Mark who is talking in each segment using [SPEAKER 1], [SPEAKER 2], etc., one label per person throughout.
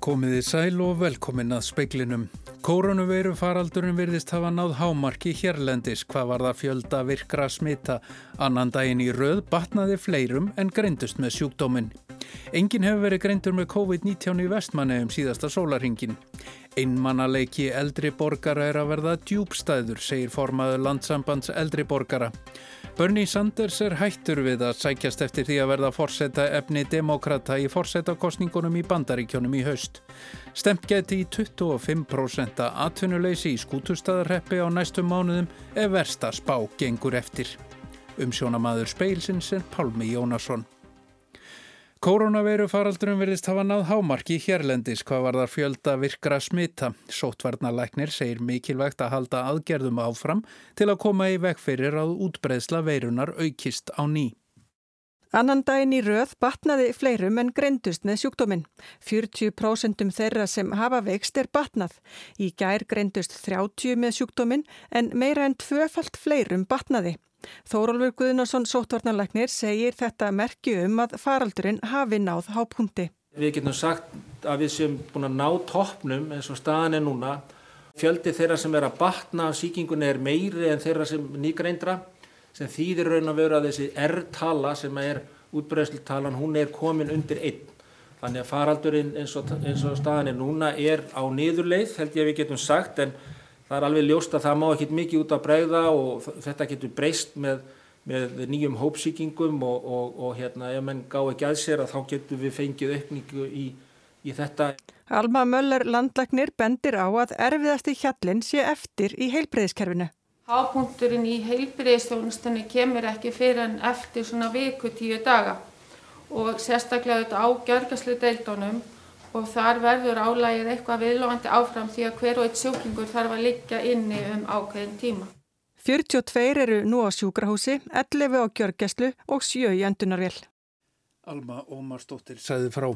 [SPEAKER 1] Komiði sæl og velkomin að speiklinum. Koronaviru faraldurinn virðist hafa náð hámarki hérlendis hvað var það fjölda virkra smita. Annan daginn í röð batnaði fleirum en greindust með sjúkdóminn. Engin hefur verið greindur með COVID-19 í vestmanni um síðasta sólarhingin. Einmannaleiki eldri borgara er að verða djúbstæður, segir formaður landsambands eldri borgara. Bernie Sanders er hættur við að sækjast eftir því að verða fórseta efni demokrata í fórsetakostningunum í bandaríkjónum í haust. Stemt geti í 25% atvinnuleysi í skútustadarreppi á næstum mánuðum ef versta spá gengur eftir. Umsjónamaður speilsins er Pálmi Jónasson. Koronaviru faraldurum verðist hafa náð hámarki hérlendis hvað var þar fjölda virkra smita. Sótvarnalæknir segir mikilvægt að halda aðgerðum áfram til að koma í veg fyrir að útbreðsla veirunar aukist á ný.
[SPEAKER 2] Annan daginn í röð batnaði fleirum en greindust með sjúkdóminn. 40% þeirra sem hafa veikst er batnað. Í gær greindust 30 með sjúkdóminn en meira en tvöfalt fleirum batnaði. Þórólfur Guðnarsson sótvarnarleiknir segir þetta merki um að faraldurinn hafi náð hápunkti.
[SPEAKER 3] Við getum sagt að við séum búin að ná toppnum eins og staðan er núna. Fjöldi þeirra sem er að batna af síkingunni er meiri en þeirra sem nýgreindra sem þýðir raun að vera þessi R-tala sem er útbreyðslutalan, hún er komin undir einn. Þannig að faraldurinn eins og, eins og staðan er núna er á niðurleið held ég að við getum sagt en það er alveg ljóst að það má ekki mikið út að bregða og þetta getur breyst með, með nýjum hópsýkingum og, og, og hérna ef mann gá ekki að sér að þá getur við fengið aukningu í, í þetta.
[SPEAKER 2] Alma Möller landlagnir bendir á að erfiðasti hjallin sé eftir í heilbreyðiskerfinu.
[SPEAKER 4] Hápunkturinn í heilbreyðistjónustunni kemur ekki fyrir en eftir svona viku tíu daga og sérstaklega þetta á gjörgaslu deildónum og þar verður álægið eitthvað viðlóðandi áfram því að hver og eitt sjúklingur þarf að liggja inni um ákveðin tíma.
[SPEAKER 2] 42 eru nú á sjúkrahúsi, 11 á gjörgæslu og 7 í endunarvél.
[SPEAKER 1] Alma Ómarsdóttir sæði frá.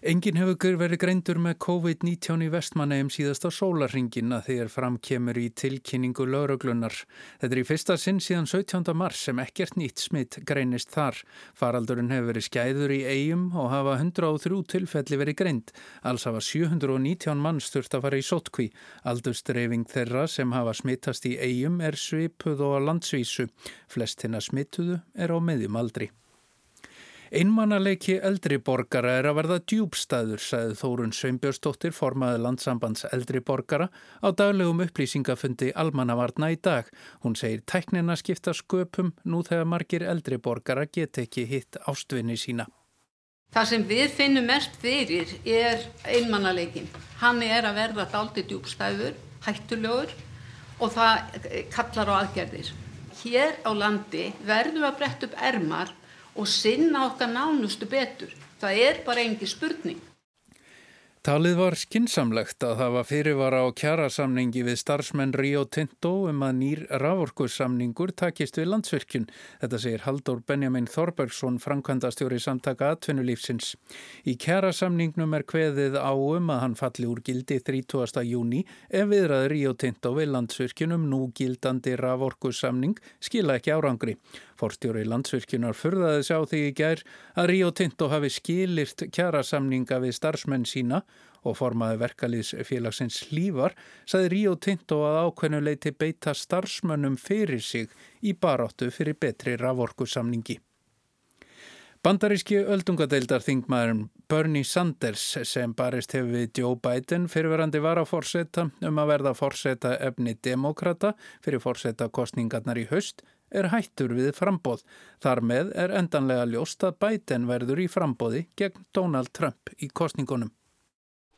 [SPEAKER 1] Engin hefur verið greindur með COVID-19 í vestmannegjum síðasta sólarringin að þegar framkemur í tilkynningu lauruglunar. Þetta er í fyrsta sinn síðan 17. mars sem ekkert nýtt smitt greinist þar. Faraldurinn hefur verið skæður í eigum og hafa 103 tilfelli verið greind. Alls hafa 719 mann sturt að fara í sótkví. Aldurstreyfing þeirra sem hafa smittast í eigum er svipuð og landsvísu. Flest hinn að smittuðu er á meðjum aldri. Einmannaleiki eldri borgara er að verða djúbstæður, sagði Þórun Sveinbjörnsdóttir, formaði landsambands eldri borgara, á daglegum upplýsingafundi almannavarna í dag. Hún segir tæknina skipta sköpum nú þegar margir eldri borgara get ekki hitt ástvinni sína.
[SPEAKER 5] Það sem við finnum mest fyrir er einmannaleikin. Hann er að verða daldi djúbstæður, hættulegur og það kallar á aðgerðir. Hér á landi verðum að bretta upp ermar og sinna okkar nánustu betur. Það er bara engi spurning.
[SPEAKER 1] Talið var skinsamlegt að hafa fyrirvara á kjærasamningi við starfsmenn Rio Tinto um að nýr raforkursamningur takist við landsverkjun. Þetta segir Haldur Benjamin Þorbergsson, framkvæmdastjóri samtaka atvinnulífsins. Í kjærasamningnum er kveðið á um að hann falli úr gildi 30. júni ef viðraði Rio Tinto við landsverkjun um nú gildandi raforkursamning skila ekki árangri. Forstjóri landsvirkjunar furðaði sjá því í gær að Rio Tinto hafi skilirt kjærasamninga við starfsmenn sína og formaði verkalýðsfélagsins lífar saði Rio Tinto að ákveðnuleiti beita starfsmönnum fyrir sig í baráttu fyrir betri raforkusamningi. Bandaríski öldungadeildar þingmaðurinn Bernie Sanders sem barist hefur við Joe Biden fyrirverandi var að forseta um að verða forseta efni demokrata fyrir forseta kostningarnar í höst er hættur við frambóð. Þar með er endanlega ljóst að Biden verður í frambóði gegn Donald Trump í kostningunum.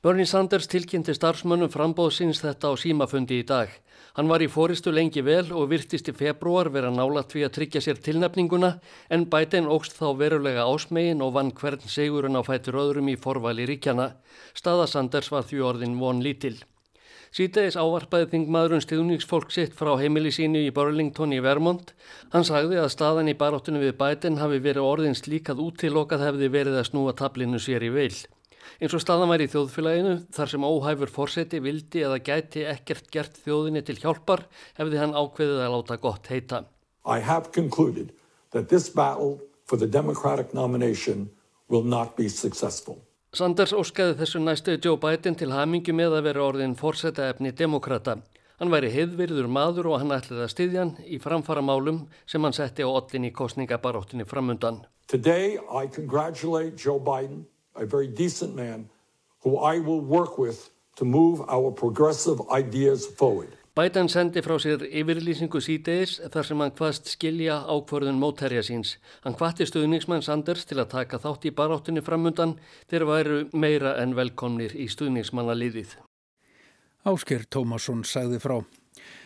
[SPEAKER 6] Bernie Sanders tilkynnti starfsmönnum frambóð síns þetta á símafundi í dag. Hann var í fóristu lengi vel og virtist í februar vera nálat við að tryggja sér tilnefninguna en Biden ógst þá verulega ásmegin og vann hvern segurinn á fætur öðrum í forvali ríkjana. Staða Sanders var því orðin von lítil. Sýteðis ávarpaði þingmaðurinn stiðningsfólk sitt frá heimili sínu í Burlington í Vermont. Hann sagði að staðan í baróttunum við bætin hafi verið orðin slíkað útilokað hefði verið að snúa tablinu sér í veil. Eins og staðan væri í þjóðfélaginu þar sem óhæfur fórseti vildi eða gæti ekkert gert þjóðinni til hjálpar hefði hann ákveðið að láta gott heita.
[SPEAKER 7] I have concluded that this battle for the Democratic nomination will not be successful.
[SPEAKER 6] Sanders óskaði þessu næstu Joe Biden til hamingu með að vera orðin fórseta efni demokrata. Hann væri heiðvirður maður og hann ætlaði að styðja hann í framfara málum sem hann setti á ollin í kostningabaróttinni framundan.
[SPEAKER 7] Today I congratulate Joe Biden, a very decent man, who I will work with to move our progressive ideas forward.
[SPEAKER 6] Biden sendi frá sér yfirlýsingu sítegis þar sem hann hvaðst skilja ákvörðun mótherja síns. Hann hvati stuðningsmann Sanders til að taka þátt í baráttunni framundan þegar væru meira en velkomnir í stuðningsmannaliðið.
[SPEAKER 1] Ásker Tómasson sagði frá.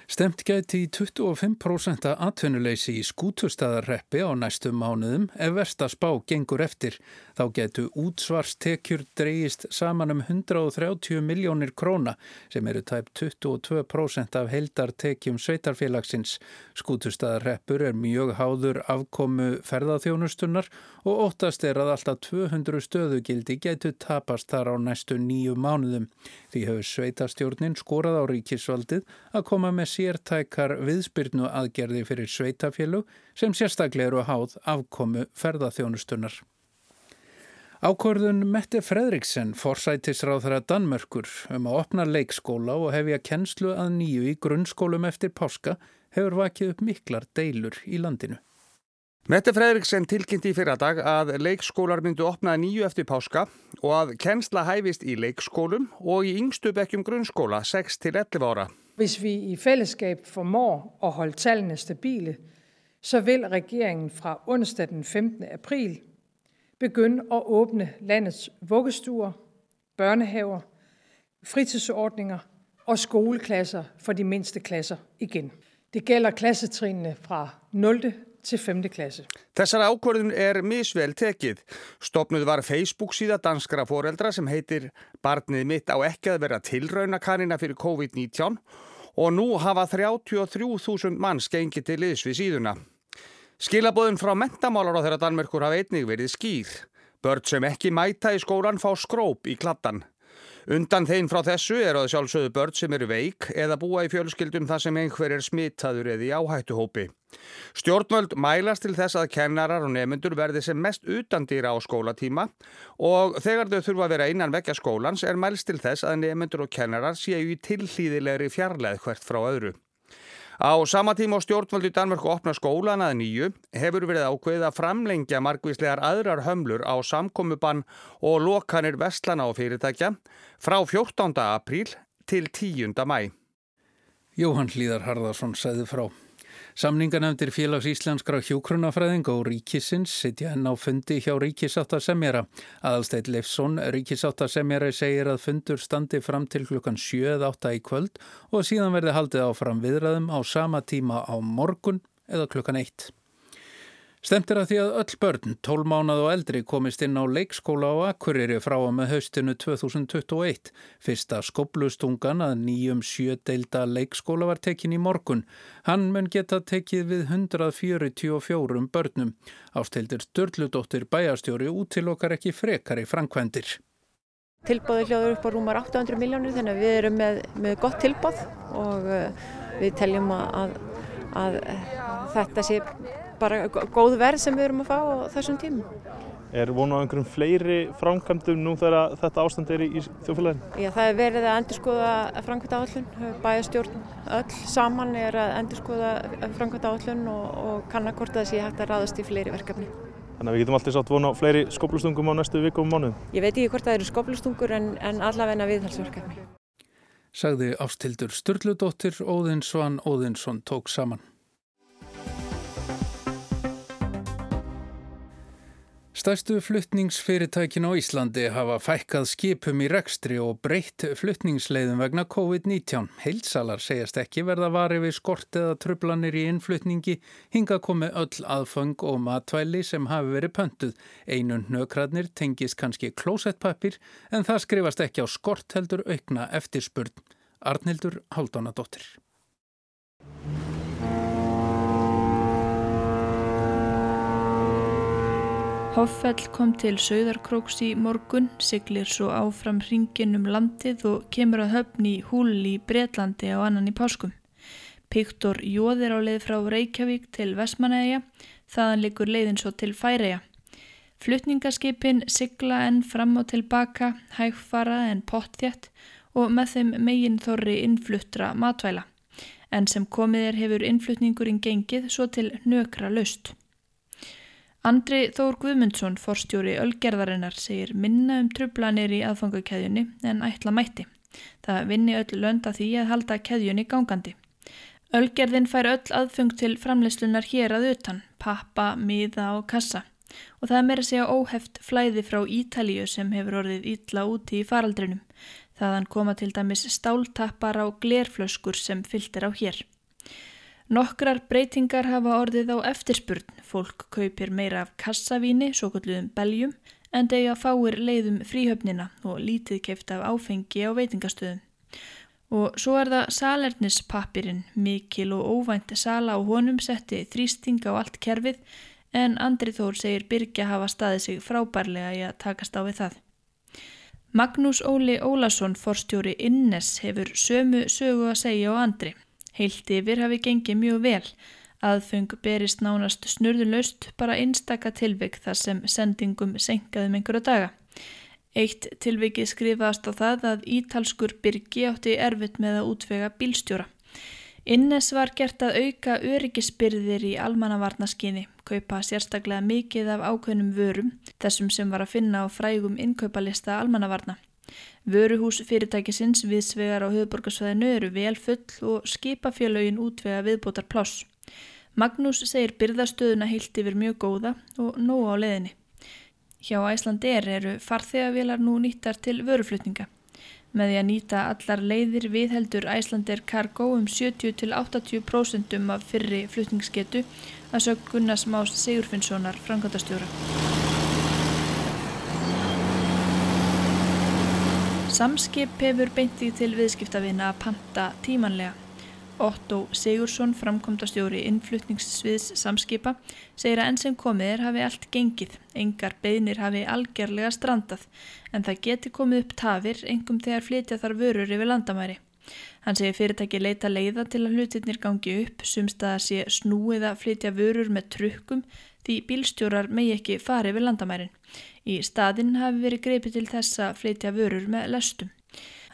[SPEAKER 1] Stemt gæti í 25% atvinnuleysi í skútustæðarreppi á næstu mánuðum ef versta spá gengur eftir. Þá getu útsvarstekjur dreyist saman um 130 miljónir króna sem eru tæp 22% af heldartekjum sveitarfélagsins. Skútustæðarreppur er mjög háður afkomu ferðaþjónustunnar og óttast er að alltaf 200 stöðugildi getu tapast þar á næstu nýju mánuðum. Því hefur sveitarstjórnin skorað á ríkisvaldið að koma með sértækar viðspyrnu aðgerði fyrir sveitafélug sem sérstaklega eru háð afkomu ferðaþjónustunnar. Ákvörðun Mette Fredriksen forsætisráð þeirra Danmörkur um að opna leikskóla og hefja kennslu að nýju í grunnskólum eftir páska hefur vakið upp miklar deilur í landinu.
[SPEAKER 8] Mette Fredriksen tilkynnti í fyrradag að leikskólar myndu opnaði nýju eftir páska og að kennsla hæfist í leikskólum og í yngstu bekkjum grunnskóla 6-11 ára.
[SPEAKER 9] Hvis vi i fællesskab formår at holde tallene stabile, så vil regeringen fra onsdag den 15. april begynde at åbne landets vuggestuer, børnehaver, fritidsordninger og skoleklasser for de mindste klasser igen. Det gælder klassetrinene fra 0. til 5. klasse.
[SPEAKER 8] Þessar ákvörðun er misvel tekið. Stopnuð var Facebook síða danskra foreldra sem heitir Barnið mitt á ekki að vera tilraunakanina fyrir COVID-19 og nú hafa 33.000 manns gengið til liðs við síðuna. Skilabóðin frá mentamálar á þeirra Danmerkur hafa einnig verið skýr. Börn sem ekki mæta í skólan fá skróp í kladdan. Undan þeim frá þessu er að sjálfsögðu börn sem eru veik eða búa í fjölskyldum þar sem einhver er smittaður eða í áhættuhópi. Stjórnvöld mælast til þess að kennarar og nefnendur verði sem mest utandýra á skólatíma og þegar þau þurfa að vera innan vekja skólans er mælst til þess að nefnendur og kennarar séu í tilhlýðilegri fjarlæð hvert frá öðru. Á sama tíma á stjórnvöldu Danmörku opna skólan að nýju hefur verið ákveðið að framlengja margvíslegar aðrar hömlur á samkomubann og lokanir vestlana á fyrirtækja frá 14. apríl til 10. mæ.
[SPEAKER 1] Jóhann Hlíðar Harðarsson segði frá. Samninganefndir félags íslenskra hjókrunafræðing og ríkisins sitja enn á fundi hjá ríkisáttasemjara. Aðalsteit Leifsson, ríkisáttasemjara, segir að fundur standi fram til klukkan 7-8 í kvöld og síðan verði haldið áfram viðræðum á sama tíma á morgun eða klukkan 1. Stemt er að því að öll börn, 12 mánað og eldri, komist inn á leikskóla á Akureyri frá að með haustinu 2021. Fyrsta skoblustungan að nýjum sjödeilda leikskóla var tekin í morgun. Hann mun geta tekið við 144 börnum. Ástildir Sturludóttir bæjastjóri útilokkar ekki frekar í framkvendir.
[SPEAKER 10] Tilbóði hljóður upp á rúmar 800 miljónir þannig að við erum með, með gott tilbóð og við teljum að, að þetta sé bara góð verð sem við erum að fá á þessum tímum.
[SPEAKER 11] Er vonu á einhverjum fleiri framkvæmdum nú þegar þetta ástand er í, í þjóðfélaginu?
[SPEAKER 10] Já, það er verið að endurskoða framkvæmda áallun. Bæjastjórn öll saman er að endurskoða framkvæmda áallun og, og kannakort að sé hægt að ráðast í fleiri verkefni.
[SPEAKER 11] Þannig að við getum alltaf sátt vonu á fleiri skoblustungum á næstu vikum og mánuðum?
[SPEAKER 10] Ég veit ekki hvort það eru skoblustungur en, en allavegna viðhalsverkefni.
[SPEAKER 1] Sagði ástildur Sturludóttir Óðinsson Óðinsson tók saman. Stærstu fluttningsfyrirtækin á Íslandi hafa fækkað skipum í rekstri og breytt fluttningsleiðum vegna COVID-19. Heilsalar segjast ekki verða varið við skort eða trublanir í innflutningi, hinga komi öll aðfang og matvæli sem hafi verið pöntuð. Einun nökradnir tengis kannski klósettpapir en það skrifast ekki á skort heldur aukna eftirspurn. Arnildur Haldónadóttir.
[SPEAKER 12] Hoffell kom til Sauðarkróks í morgun, siglir svo áfram hringin um landið og kemur að höfni húl í Breitlandi á annan í páskum. Piktor jóðir á leið frá Reykjavík til Vestmanæja, þaðan likur leiðin svo til Færeja. Flutningaskipin sigla enn fram og tilbaka, hægfara en pottþjætt og með þeim megin þorri innfluttra matvæla. En sem komið er hefur innflutningurinn gengið svo til nökra laust. Andri Þór Guðmundsson, forstjóri Ölgerðarinnar, segir minna um trublanir í aðfangakeðjunni en ætla mætti. Það vinni öll lönda því að halda keðjunni gangandi. Ölgerðin fær öll aðfung til framleyslunar hér að utan, pappa, miða og kassa. Og það meira segja óheft flæði frá Ítalíu sem hefur orðið ítla úti í faraldrinum. Þaðan koma til dæmis stáltappar á glerflöskur sem fylgtir á hér. Nokkrar breytingar hafa orðið á eftirspurn. Fólk kaupir meira af kassavíni, svo kalluðum beljum, en degja fáir leiðum fríhöfnina og lítið keift af áfengi á veitingastöðum. Og svo er það salernispappirinn, mikil og óvænt sala á honum setti þrýsting á allt kerfið, en Andri Þór segir Birgja hafa staðið sig frábærlega í að takast á við það. Magnús Óli Ólason, forstjóri Innes, hefur sömu sögu að segja á Andri. Heilt yfir hafi gengið mjög vel. Aðfeng berist nánast snurðulöst bara einstakka tilvik þar sem sendingum senkaðum einhverja daga. Eitt tilvikið skrifaðast á það að ítalskur byrgi átti erfitt með að útvega bílstjóra. Innes var gert að auka öryggisbyrðir í almannavarnaskyni, kaupa sérstaklega mikið af ákveðnum vörum, þessum sem var að finna á frægum inkaupalista almannavarna. Vöruhús fyrirtækisins viðsvegar á höfuborgarsvæðinu eru vel full og skipafélögin útvega viðbótar pláss. Magnús segir byrðastöðuna heilt yfir mjög góða og nóg á leðinni. Hjá Æslandir eru farþegavélar nú nýttar til vöruflutninga. Með því að nýta allar leiðir viðheldur Æslandir Cargo um 70-80% af fyrri flutningsgetu að sög Gunnars Más Sigurfinnssonar frangandastjóra. Samskip hefur beintið til viðskiptavina að panta tímanlega. Otto Sigursson, framkomtastjóri innflutningssviðs samskipa, segir að enn sem komið er hafi allt gengið, engar beinir hafi algjörlega strandað, en það geti komið upp tafir engum þegar flytja þar vörur yfir landamæri. Hann segir fyrirtæki leita leiða til að hlutirnir gangi upp, sumstað að sé snúið að flytja vörur með trukkum því bílstjórar megi ekki farið við landamærin. Í staðinn hafi verið greipið til þess að flytja vörur með lestum.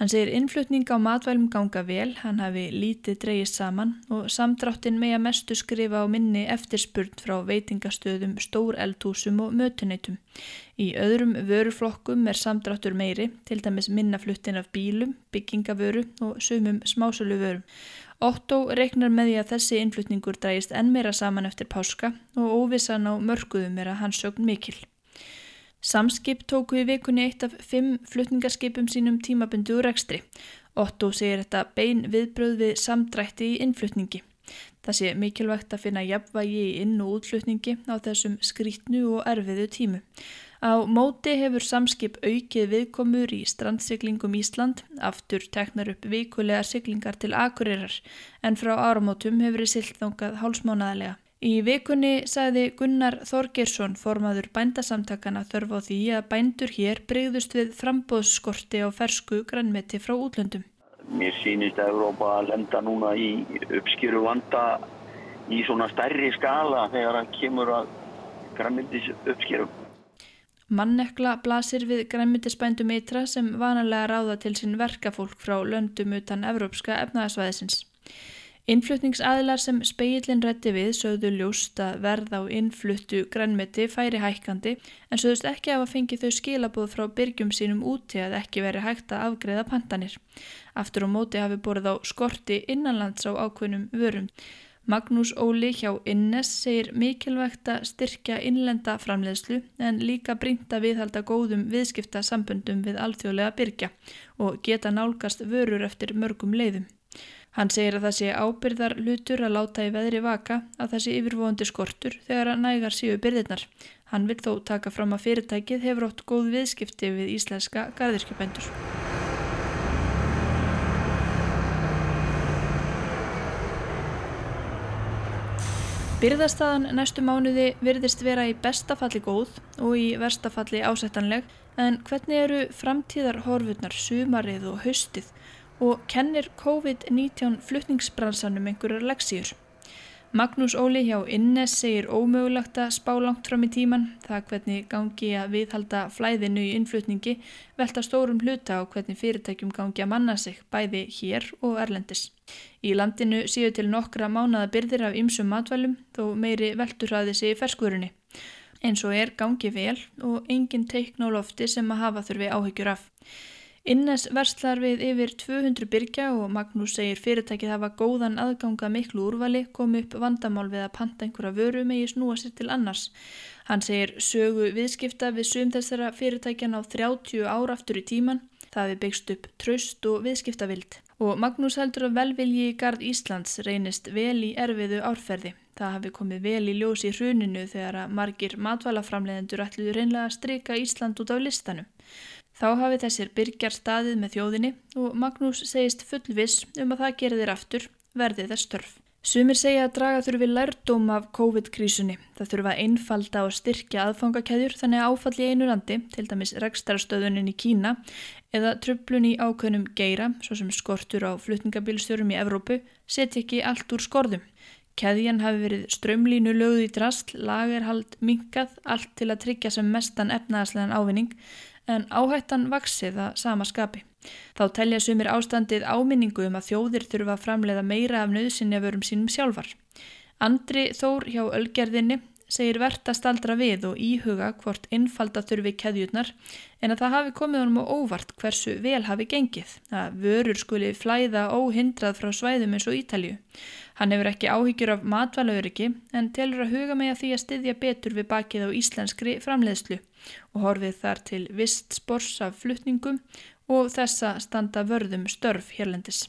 [SPEAKER 12] Hann segir innflutning á matvælum ganga vel, hann hafi lítið dreyist saman og samdráttin með að mestu skrifa á minni eftirspurn frá veitingastöðum, stór eldhúsum og mötuneytum. Í öðrum vöruflokkum er samdráttur meiri, til dæmis minnafluttin af bílum, byggingavöru og sumum smásölu vörum. Otto reiknar með því að þessi innflutningur dreyist enn meira saman eftir páska og óvissan á mörguðum er að hans sögn mikil. Samskip tóku í vikunni eitt af fimm flutningarskipum sínum tímabundu úr ekstri. Otto segir þetta bein viðbröð við samdrætti í innflutningi. Það sé mikilvægt að finna jafnvægi í inn- og útflutningi á þessum skrítnu og erfiðu tímu. Á móti hefur samskip aukið viðkomur í strandsiglingum Ísland, aftur teknar upp vikulega siglingar til akurirar en frá áramótum hefur þið silt þóngað hálsmánaðlega. Í vikunni sagði Gunnar Þorgersson formaður bændasamtakana þörf á því að bændur hér breyðust við frambóðsskorti á fersku grannmeti frá útlöndum.
[SPEAKER 13] Mér sýnist að Európa lenda núna í uppskýru vanda í svona stærri skala þegar það kemur að grannmetis uppskýru.
[SPEAKER 12] Mannekla blasir við grannmetisbændum eitra sem vanalega ráða til sín verkafólk frá löndum utan evrópska efnaðasvæðisins. Innflutningsaðilar sem speilin rétti við sögðu ljóst að verð á innfluttu grænmeti færi hækkandi en sögðust ekki af að fengi þau skilabóð frá byrgjum sínum úti að ekki veri hægt að afgreða pantanir. Aftur á móti hafi borðið á skorti innanlands á ákveðnum vörum. Magnús Óli hjá Innes segir mikilvægt að styrkja innlenda framleiðslu en líka brinda viðhalda góðum viðskipta sambundum við alþjóðlega byrgja og geta nálgast vörur eftir mörgum leiðum. Hann segir að það sé ábyrðar lutur að láta í veðri vaka að það sé yfirvóðandi skortur þegar að nægar síu byrðirnar. Hann vil þó taka fram að fyrirtækið hefur ótt góð viðskipti við íslenska gardirkjöpendur. Byrðastaðan næstu mánuði virðist vera í bestafalli góð og í verstafalli ásettanleg en hvernig eru framtíðar horfurnar sumarið og haustið og kennir COVID-19 flutningsbransanum einhverjar leksíur? Magnús Óli hjá Innes segir ómögulegt að spá langt fram í tíman. Það hvernig gangi að viðhalda flæðinu í innflutningi velta stórum hluta á hvernig fyrirtækjum gangi að manna sig bæði hér og erlendis. Í landinu séu til nokkra mánada byrðir af ymsum matvælum þó meiri velturhraði sig í ferskurunni. Eins og er gangi vel og engin teikn á lofti sem að hafa þurfi áhyggjur af. Innes verslar við yfir 200 byrkja og Magnús segir fyrirtækið hafa góðan aðganga miklu úrvali kom upp vandamál við að panta einhverja vöru með í snúa sér til annars. Hann segir sögu viðskipta við sum þessara fyrirtækjan á 30 ára aftur í tíman. Það við byggst upp tröst og viðskiptavild. Og Magnús heldur að velvilji í gard Íslands reynist vel í erfiðu árferði. Það hafi komið vel í ljós í hruninu þegar að margir matvælaframleðendur ætluðu reynlega að strika Ísland út af listanum. Þá hafi þessir byrjar staðið með þjóðinni og Magnús segist fullviss um að það gerir þeir aftur verði þess störf. Sumir segja að draga þurfi lærdóm af COVID-krísunni. Það þurfa einfalda og styrkja aðfangakæðjur þannig að áfalli einu landi, til dæmis rekstarastöðunin í Kína eða tröflun í ákveðnum geira, svo sem skortur á flutningabilstjórum í Evrópu, setja ekki allt úr skorðum. Keðjan hafi verið strömlínu lögð í drast, lagerhald, minkað, allt til að tryggja sem mestan efnaðaslegan ávinning en áhættan vaksið að sama skapi. Þá telja sumir ástandið áminningu um að þjóðir þurfa að framleiða meira af nöðsynja vörum sínum sjálfar. Andri Þór hjá Ölgerðinni segir verðt að staldra við og íhuga hvort innfalda þurfi keðjurnar en að það hafi komið honum á óvart hversu vel hafi gengið, að vörur skuli flæða óhindrað frá svæðum eins og Ítalju. Hann hefur ekki áhyggjur af matvælauriki en telur að huga með því að styðja betur við bakið á íslenskri framleiðslu og horfið þar til vist spors af flutningum og þessa standa vörðum störf hérlendis.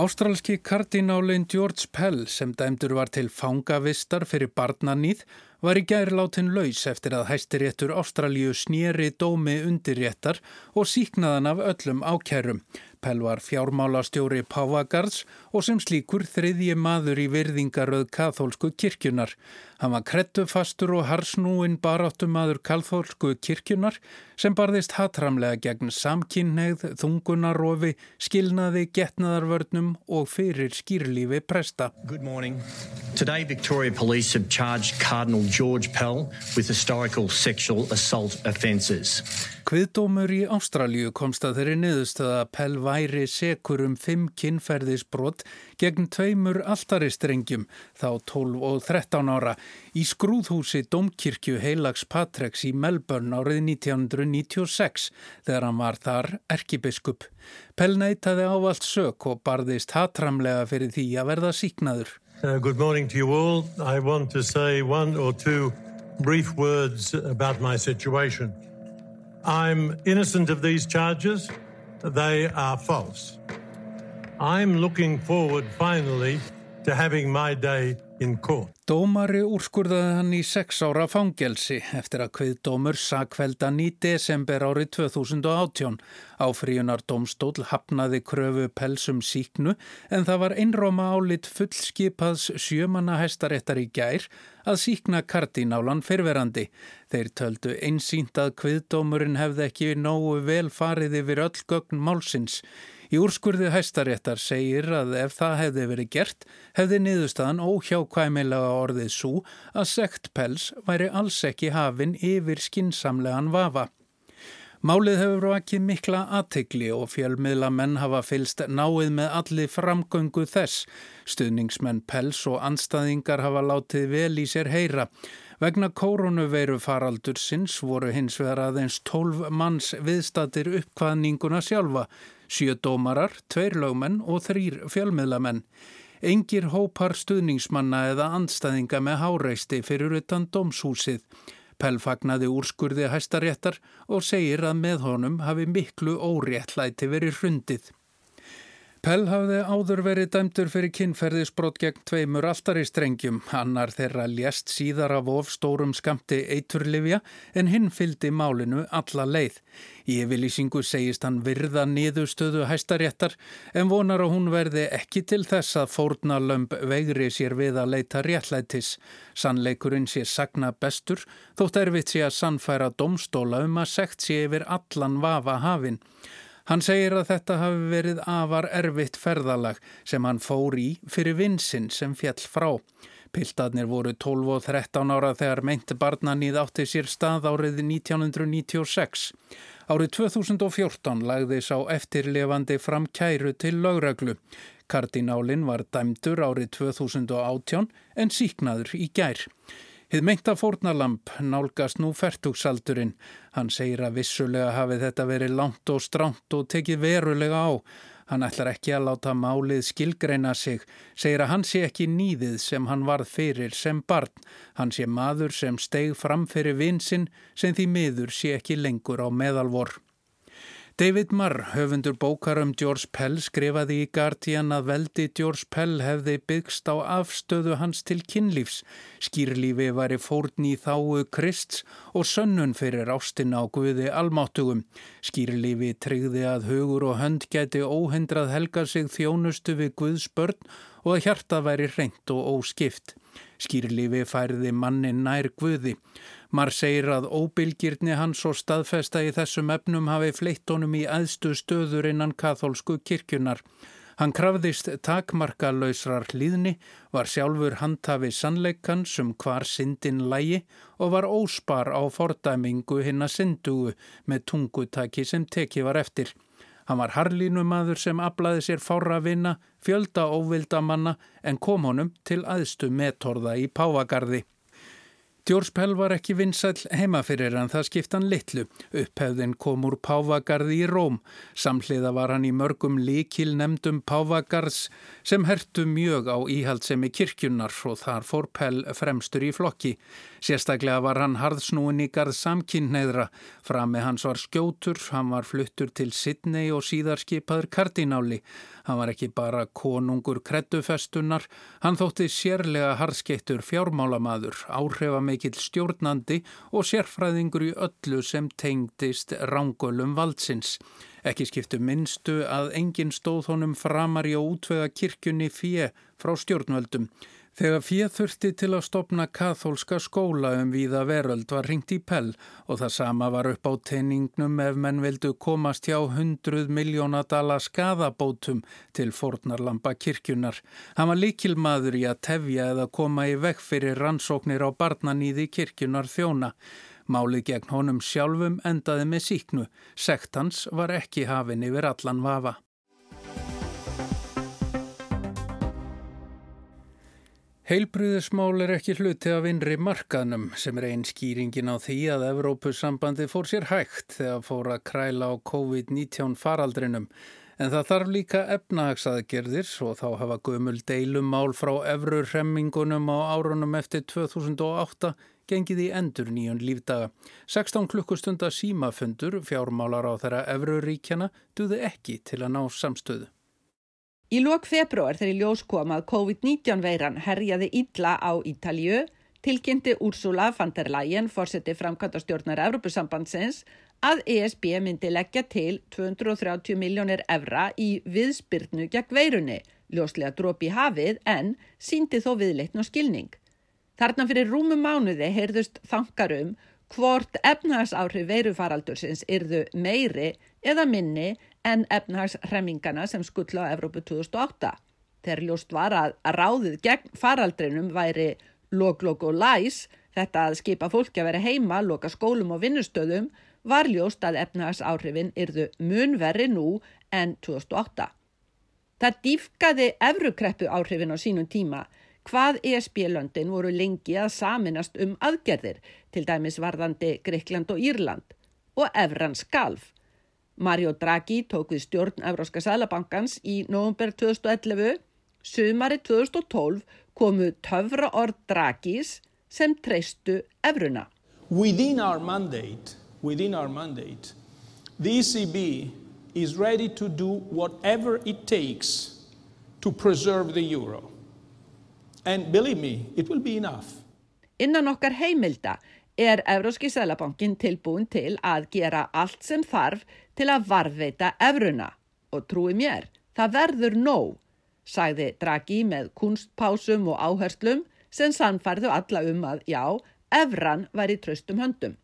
[SPEAKER 1] Ástralski kardinálinn George Pell sem dæmdur var til fangavistar fyrir barnanýð var í gæri látin laus eftir að hæstiréttur Ástralju snýri dómi undirréttar og síknaðan af öllum ákærum. Pell var fjármálastjóri Pávagards og sem slíkur þriðji maður í virðingaröð kathólsku kirkjunar. Hann var krettufastur og harsnúin baráttumadur kathólsku kirkjunar sem barðist hatramlega gegn samkynneið, þungunarofi, skilnaði, getnaðarvörnum og fyrir skýrlífi presta.
[SPEAKER 14] Good morning. Today Victoria Police have charged Cardinal George Pell with historical sexual assault offences.
[SPEAKER 1] Kviðdómur í Ástralju komst að þeirri niðurstöða að Pell væri sekur um fimm kinnferðisbrott gegn tveimur altaristrengjum þá 12 og 13 ára í skrúðhúsi Domkirkju Heilags Patreks í Melbourne árið 1996 þegar hann var þar erkibiskup. Pell neytaði ávalt sök og barðist hatramlega fyrir því að verða síknaður.
[SPEAKER 15] Uh, good morning to you all. I want to say one or two brief words about my situation. I'm innocent of these charges. They are false. I'm looking forward finally to having my day in court.
[SPEAKER 1] Dómari úrskurðaði hann í sex ára fangelsi eftir að kviðdómur sakveldan í desember árið 2018. Áfríunar domstól hafnaði kröfu pelsum síknu en það var einróma álit fullskipaðs sjömanna hæstaréttar í gær að síkna kardinálan fyrverandi. Þeir töldu einsýnt að kviðdómurinn hefði ekki nógu vel farið yfir öll gögn málsins. Í úrskurði hæstaréttar segir að ef það hefði verið gert, hefði niðurstaðan óhjákvæmilega orðið svo að sekt pels væri alls ekki hafinn yfir skinsamlegan vafa. Málið hefur vakið mikla aðtegli og fjölmiðla menn hafa fylst náið með allir framgöngu þess. Stuðningsmenn pels og anstaðingar hafa látið vel í sér heyra. Vegna koronaveiru faraldur sinns voru hins vegar aðeins 12 manns viðstatir uppkvaðninguna sjálfa sjö dómarar, tveir lögmenn og þrýr fjölmiðlamenn. Engir hópar stuðningsmanna eða andstæðinga með háreisti fyrir utan domshúsið. Pell fagnaði úrskurði hæstaréttar og segir að með honum hafi miklu óréttlæti verið hrundið. Pell hafði áður verið dæmdur fyrir kynferðisbrot gegn tveimur alltari strengjum. Annar þeirra lést síðar af of stórum skamti eiturlifja en hinn fyldi málinu alla leið. Í yfirlýsingu segist hann virða niðurstöðu hæstaréttar en vonar að hún verði ekki til þess að fórna lömp vegri sér við að leita réttlætis. Sannleikurinn sé sagna bestur þótt erfitt sé að sannfæra domstóla um að segt sé yfir allan vafa hafinn. Hann segir að þetta hafi verið afar erfitt ferðalag sem hann fór í fyrir vinsinn sem fjall frá. Piltarnir voru 12 og 13 ára þegar meinti barnanýð átti sér stað árið 1996. Árið 2014 lagði sá eftirlefandi fram kæru til lögreglu. Kardinálinn var dæmdur árið 2018 en síknaður í gær. Hið meinta fórnalamp nálgast nú færtugsaldurinn. Hann segir að vissulega hafi þetta verið langt og stránt og tekið verulega á. Hann ætlar ekki að láta málið skilgreina sig, segir að hann sé ekki nýðið sem hann varð fyrir sem barn. Hann sé maður sem steg fram fyrir vinsinn sem því miður sé ekki lengur á meðalvor. David Marr, höfundur bókar um George Pell, skrifaði í Guardian að veldi George Pell hefði byggst á afstöðu hans til kynlífs. Skýrlífi væri fórn í þáu Krists og sönnun fyrir ástina á Guði almáttugum. Skýrlífi tryggði að hugur og hönd geti óhendrað helga sig þjónustu við Guðs börn og að hjarta væri reynd og óskipt. Skýrlífi færði mannin nær Guði. Mar segir að óbylgirni hans og staðfesta í þessum efnum hafi fleitt honum í aðstu stöður innan katholsku kirkjunar. Hann krafðist takmarkalöysrar hlýðni, var sjálfur handhafi sannleikan sem hvar syndin lægi og var óspar á fordæmingu hinn að syndugu með tungutaki sem teki var eftir. Hann var harlínumadur sem aflaði sér fára vinna, fjölda óvilda manna en kom honum til aðstu metorða í Pávagarði. George Pell var ekki vinsall heima fyrir en það skipt hann litlu. Upphefðin kom úr Pávagarði í Róm. Samhliða var hann í mörgum líkil nefndum Pávagarðs sem hertu mjög á íhaldsemi kirkjunnar og þar fór Pell fremstur í flokki. Sérstaklega var hann harðsnúin í garð samkynneðra. Frami hans var skjótur, hann var fluttur til Sydney og síðar skipaður kardináli. Hann var ekki bara konungur kreddufestunar, hann þótti sérlega harskettur fjármálamadur, áhrifamikill stjórnandi og sérfræðingur í öllu sem tengdist rángölum valdsins. Ekki skiptu minnstu að engin stóð honum framar í að útvega kirkjunni fjö frá stjórnvöldum. Þegar fjöð þurfti til að stopna kathólska skóla um víða veröld var ringt í pell og það sama var upp á teiningnum ef menn vildu komast hjá hundruð miljónadala skadabótum til fornarlampa kirkjunar. Hann var líkilmaður í að tefja eða koma í vekk fyrir rannsóknir á barnanýði kirkjunar þjóna. Málið gegn honum sjálfum endaði með síknu. Sektans var ekki hafin yfir allan vafa. Heilbrúðismál er ekki hluti af innri markaðnum sem er einn skýringin á því að Evrópusambandi fór sér hægt þegar fór að kræla á COVID-19 faraldrinum. En það þarf líka efnahagsaðgerðir og þá hafa gömul deilumál frá Evrurremmingunum á árunum eftir 2008 gengið í endur nýjun lífdaga. 16 klukkustunda símafundur fjármálar á þeirra Evruríkjana duði ekki til að ná samstöðu.
[SPEAKER 16] Í lok februar þegar í ljós kom að COVID-19 veiran herjaði illa á Ítalju, tilkynnti Úrsula van der Leyen, fórseti framkvæmda stjórnar Evropasambandsins, að ESB myndi leggja til 230 miljónir evra í viðspyrnu gegn veirunni, ljóslega drópi hafið en síndi þó viðleitn og skilning. Þarna fyrir rúmum mánuði heyrðust þankarum hvort efnahagsáhrif veirufaraldursins yrðu meiri eða minni en efnahagsremmingana sem skull á Evrópu 2008. Þegar ljóst var að ráðið gegn faraldrinum væri log-log og læs, þetta að skipa fólki að vera heima, loka skólum og vinnustöðum, var ljóst að efnahagsáhrifin yrðu munverri nú en 2008. Það dýfkaði evrukreppu áhrifin á sínum tíma hvað ESB-löndin voru lengi að saminast um aðgerðir, til dæmis varðandi Greikland og Írland, og Evran skalf. Mario Draghi tók við stjórn Evróska Sælabankans í november 2011. Sumari 2012 komu töfra orð Draghis sem treystu Evruna.
[SPEAKER 17] Within our mandate, within our mandate, the ECB is ready to do whatever it takes to preserve the euro. And believe me, it will be enough.
[SPEAKER 16] Innan okkar heimilda er Evróski Sælabankin tilbúin til að gera allt sem þarf til að varðveita evruna og trúi mér, það verður nóg, sagði Draghi með kunstpásum og áherslum sem sannfærðu alla um að já, evran var í tröstum höndum.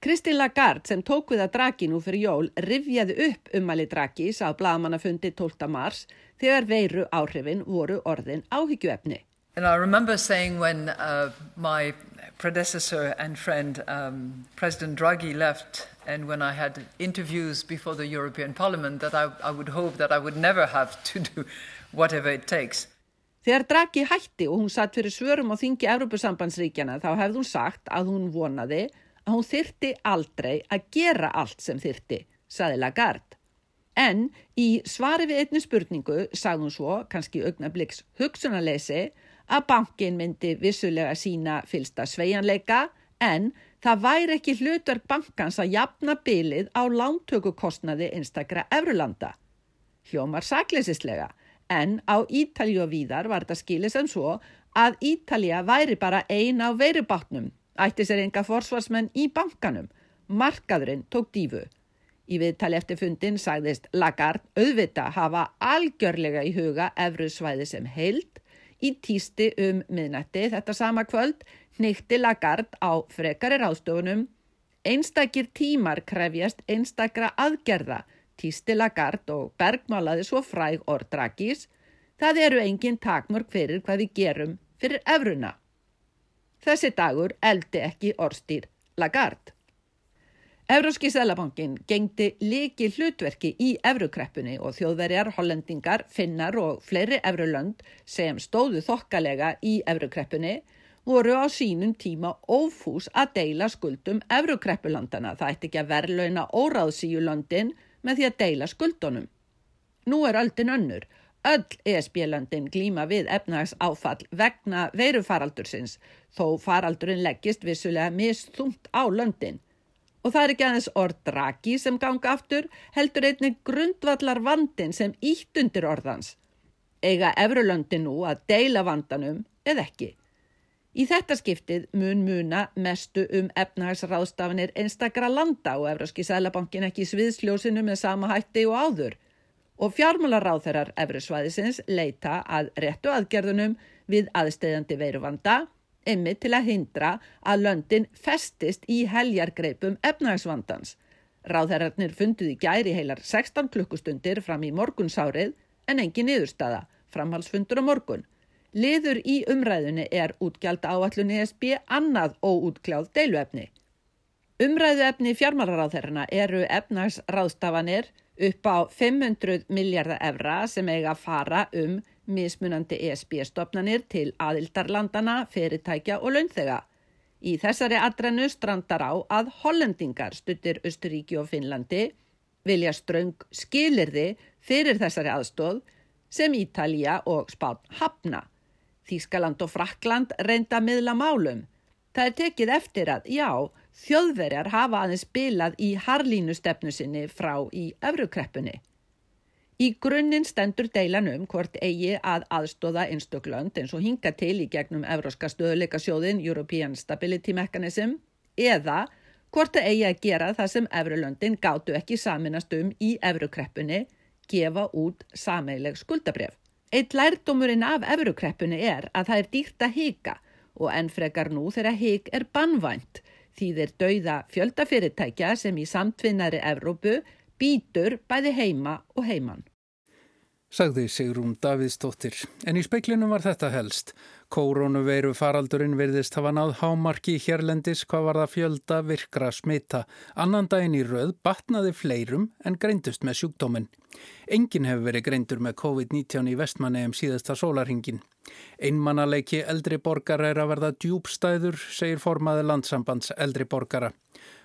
[SPEAKER 16] Kristín Lagarde sem tók við að Draghi nú fyrir jól rivjaði upp umali Draghi sá bladamannafundi 12. mars þegar veiru áhrifin voru orðin áhyggjuefni.
[SPEAKER 18] And I remember saying when uh, my predecessor and friend, um, President Draghi, left, and when I had interviews before the European Parliament, that I, I would hope that I would never have to do whatever it takes.
[SPEAKER 16] Þegar Draghi hætti og hún satt fyrir svörum og þingi Európusambandsríkjana þá hefði hún sagt að hún vonaði að hún þyrti aldrei að gera allt sem þyrti, saði Lagarde. En í svari við einni spurningu sagði hún svo, kannski augnabliks hugsunarleysi, að bankin myndi vissulega sína fylsta sveianleika en það væri ekki hlutverk bankans að jafna bylið á lántökukostnaði einstakra Evrulanda. Hljómar sakleisislega en á Ítalju og víðar var þetta skilið sem svo að Ítalja væri bara ein á veirubátnum, ætti sér enga forsvarsmenn í bankanum, markaðurinn tók dífu. Í viðtali eftir fundin sagðist Lagarde auðvita hafa algjörlega í huga Evrusvæði sem heild í týsti um miðnætti þetta sama kvöld nýtti Lagarde á frekari ráðstofunum einstakir tímar krefjast einstakra aðgerða týsti Lagarde og bergmálaði svo fræg orðdrakís það eru engin takmörk fyrir hvað við gerum fyrir Evruna. Þessi dagur eldi ekki orðstýr Lagarde. Evróski Sælabankin gengdi líki hlutverki í Evrukreppunni og þjóðverjar, hollendingar, finnar og fleiri Evrulönd sem stóðu þokkalega í Evrukreppunni voru á sínum tíma ófús að deila skuldum Evrukreppulandana. Það ætti ekki að verlauna óráðsíulöndin með því að deila skuldunum. Nú er öldin önnur. Öll ESB-löndin glíma við efnags áfall vegna veirufaraldursins þó faraldurinn leggist vissulega misþungt á löndin. Og það er ekki aðeins orðdraki sem ganga aftur, heldur einnig grundvallar vandin sem ítt undir orðans. Eiga Evrulöndi nú að deila vandanum eða ekki. Í þetta skiptið mun muna mestu um efnahagsráðstafanir einstakra landa og Evróski Sælabankin ekki sviðsljósinu með sama hætti og áður. Og fjármálaráþerar Evrusvæðisins leita að réttu aðgerðunum við aðstæðandi veiruvanda emmi til að hindra að löndin festist í heljargreipum efnagsvandans. Ráðherrarnir funduði gæri heilar 16 klukkustundir fram í morgunsárið en engin niðurstaða, framhalsfundur á morgun. Liður í umræðunni er útgjald áallun ESB annað óútkljáð deiluefni. Umræðuefni fjármálaráðherrana eru efnagsráðstafanir upp á 500 miljardar evra sem eiga að fara um mismunandi ESB-stofnanir til aðildarlandana, fyrirtækja og launþega. Í þessari adrennu strandar á að hollendingar stuttir Östuríki og Finnlandi vilja ströng skilirði fyrir þessari aðstóð sem Ítalija og Spán hafna. Þískaland og Frakland reynda miðla málum. Það er tekið eftir að, já, þjóðverjar hafa aðeins spilað í harlínu stefnu sinni frá í Evrukreppunni. Í grunninn stendur deilan um hvort eigi að aðstóða einstöklönd eins og hinga til í gegnum Evróska stöðuleikasjóðin European Stability Mechanism eða hvort það eigi að gera það sem Evrulöndin gáttu ekki saminast um í Evrukreppunni, gefa út sameileg skuldabref. Eitt lærdómurinn af Evrukreppunni er að það er dýrt að hika og ennfrekar nú þegar hik er bannvænt því þeir dauða fjöldafyrirtækja sem í samtvinnari Evrópu býtur bæði heima og heiman
[SPEAKER 1] sagði Sigrún Davidsdóttir. En í speiklinum var þetta helst. Koronaveiru faraldurinn virðist hafa náð hámarki hérlendis hvað var það fjölda virkra smita. Annan daginn í rauð batnaði fleirum en greindust með sjúkdóminn. Engin hefur verið greindur með COVID-19 í vestmannegjum síðasta sólarhingin. Einmannaleiki eldri borgar er að verða djúbstæður, segir formaði landsambands eldri borgara.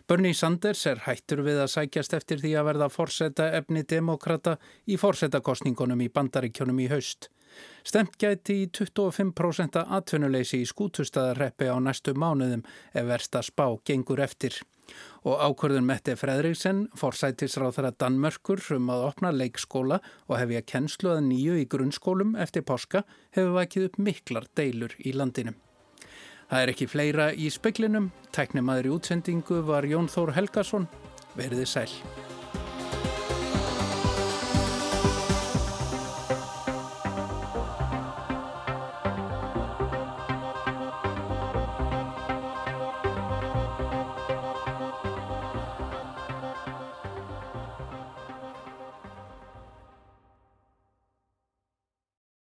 [SPEAKER 1] Bernie Sanders er hættur við að sækjast eftir því að verða forsetta efni demokrata í forsettakostningunum í bandaríkjónum í haust. Stemt gæti í 25% atvinnuleysi í skútustæðarreppi á næstu mánuðum ef versta spá gengur eftir. Og ákvörðun Mette Fredriksen, forsætisráð þeirra Danmörkur um að opna leikskóla og hefja kennslu að nýju í grunnskólum eftir páska hefur vakið upp miklar deilur í landinu. Það er ekki fleira í speklinum. Tæknimaður í útsendingu var Jón Þór Helgason. Verðið sæl.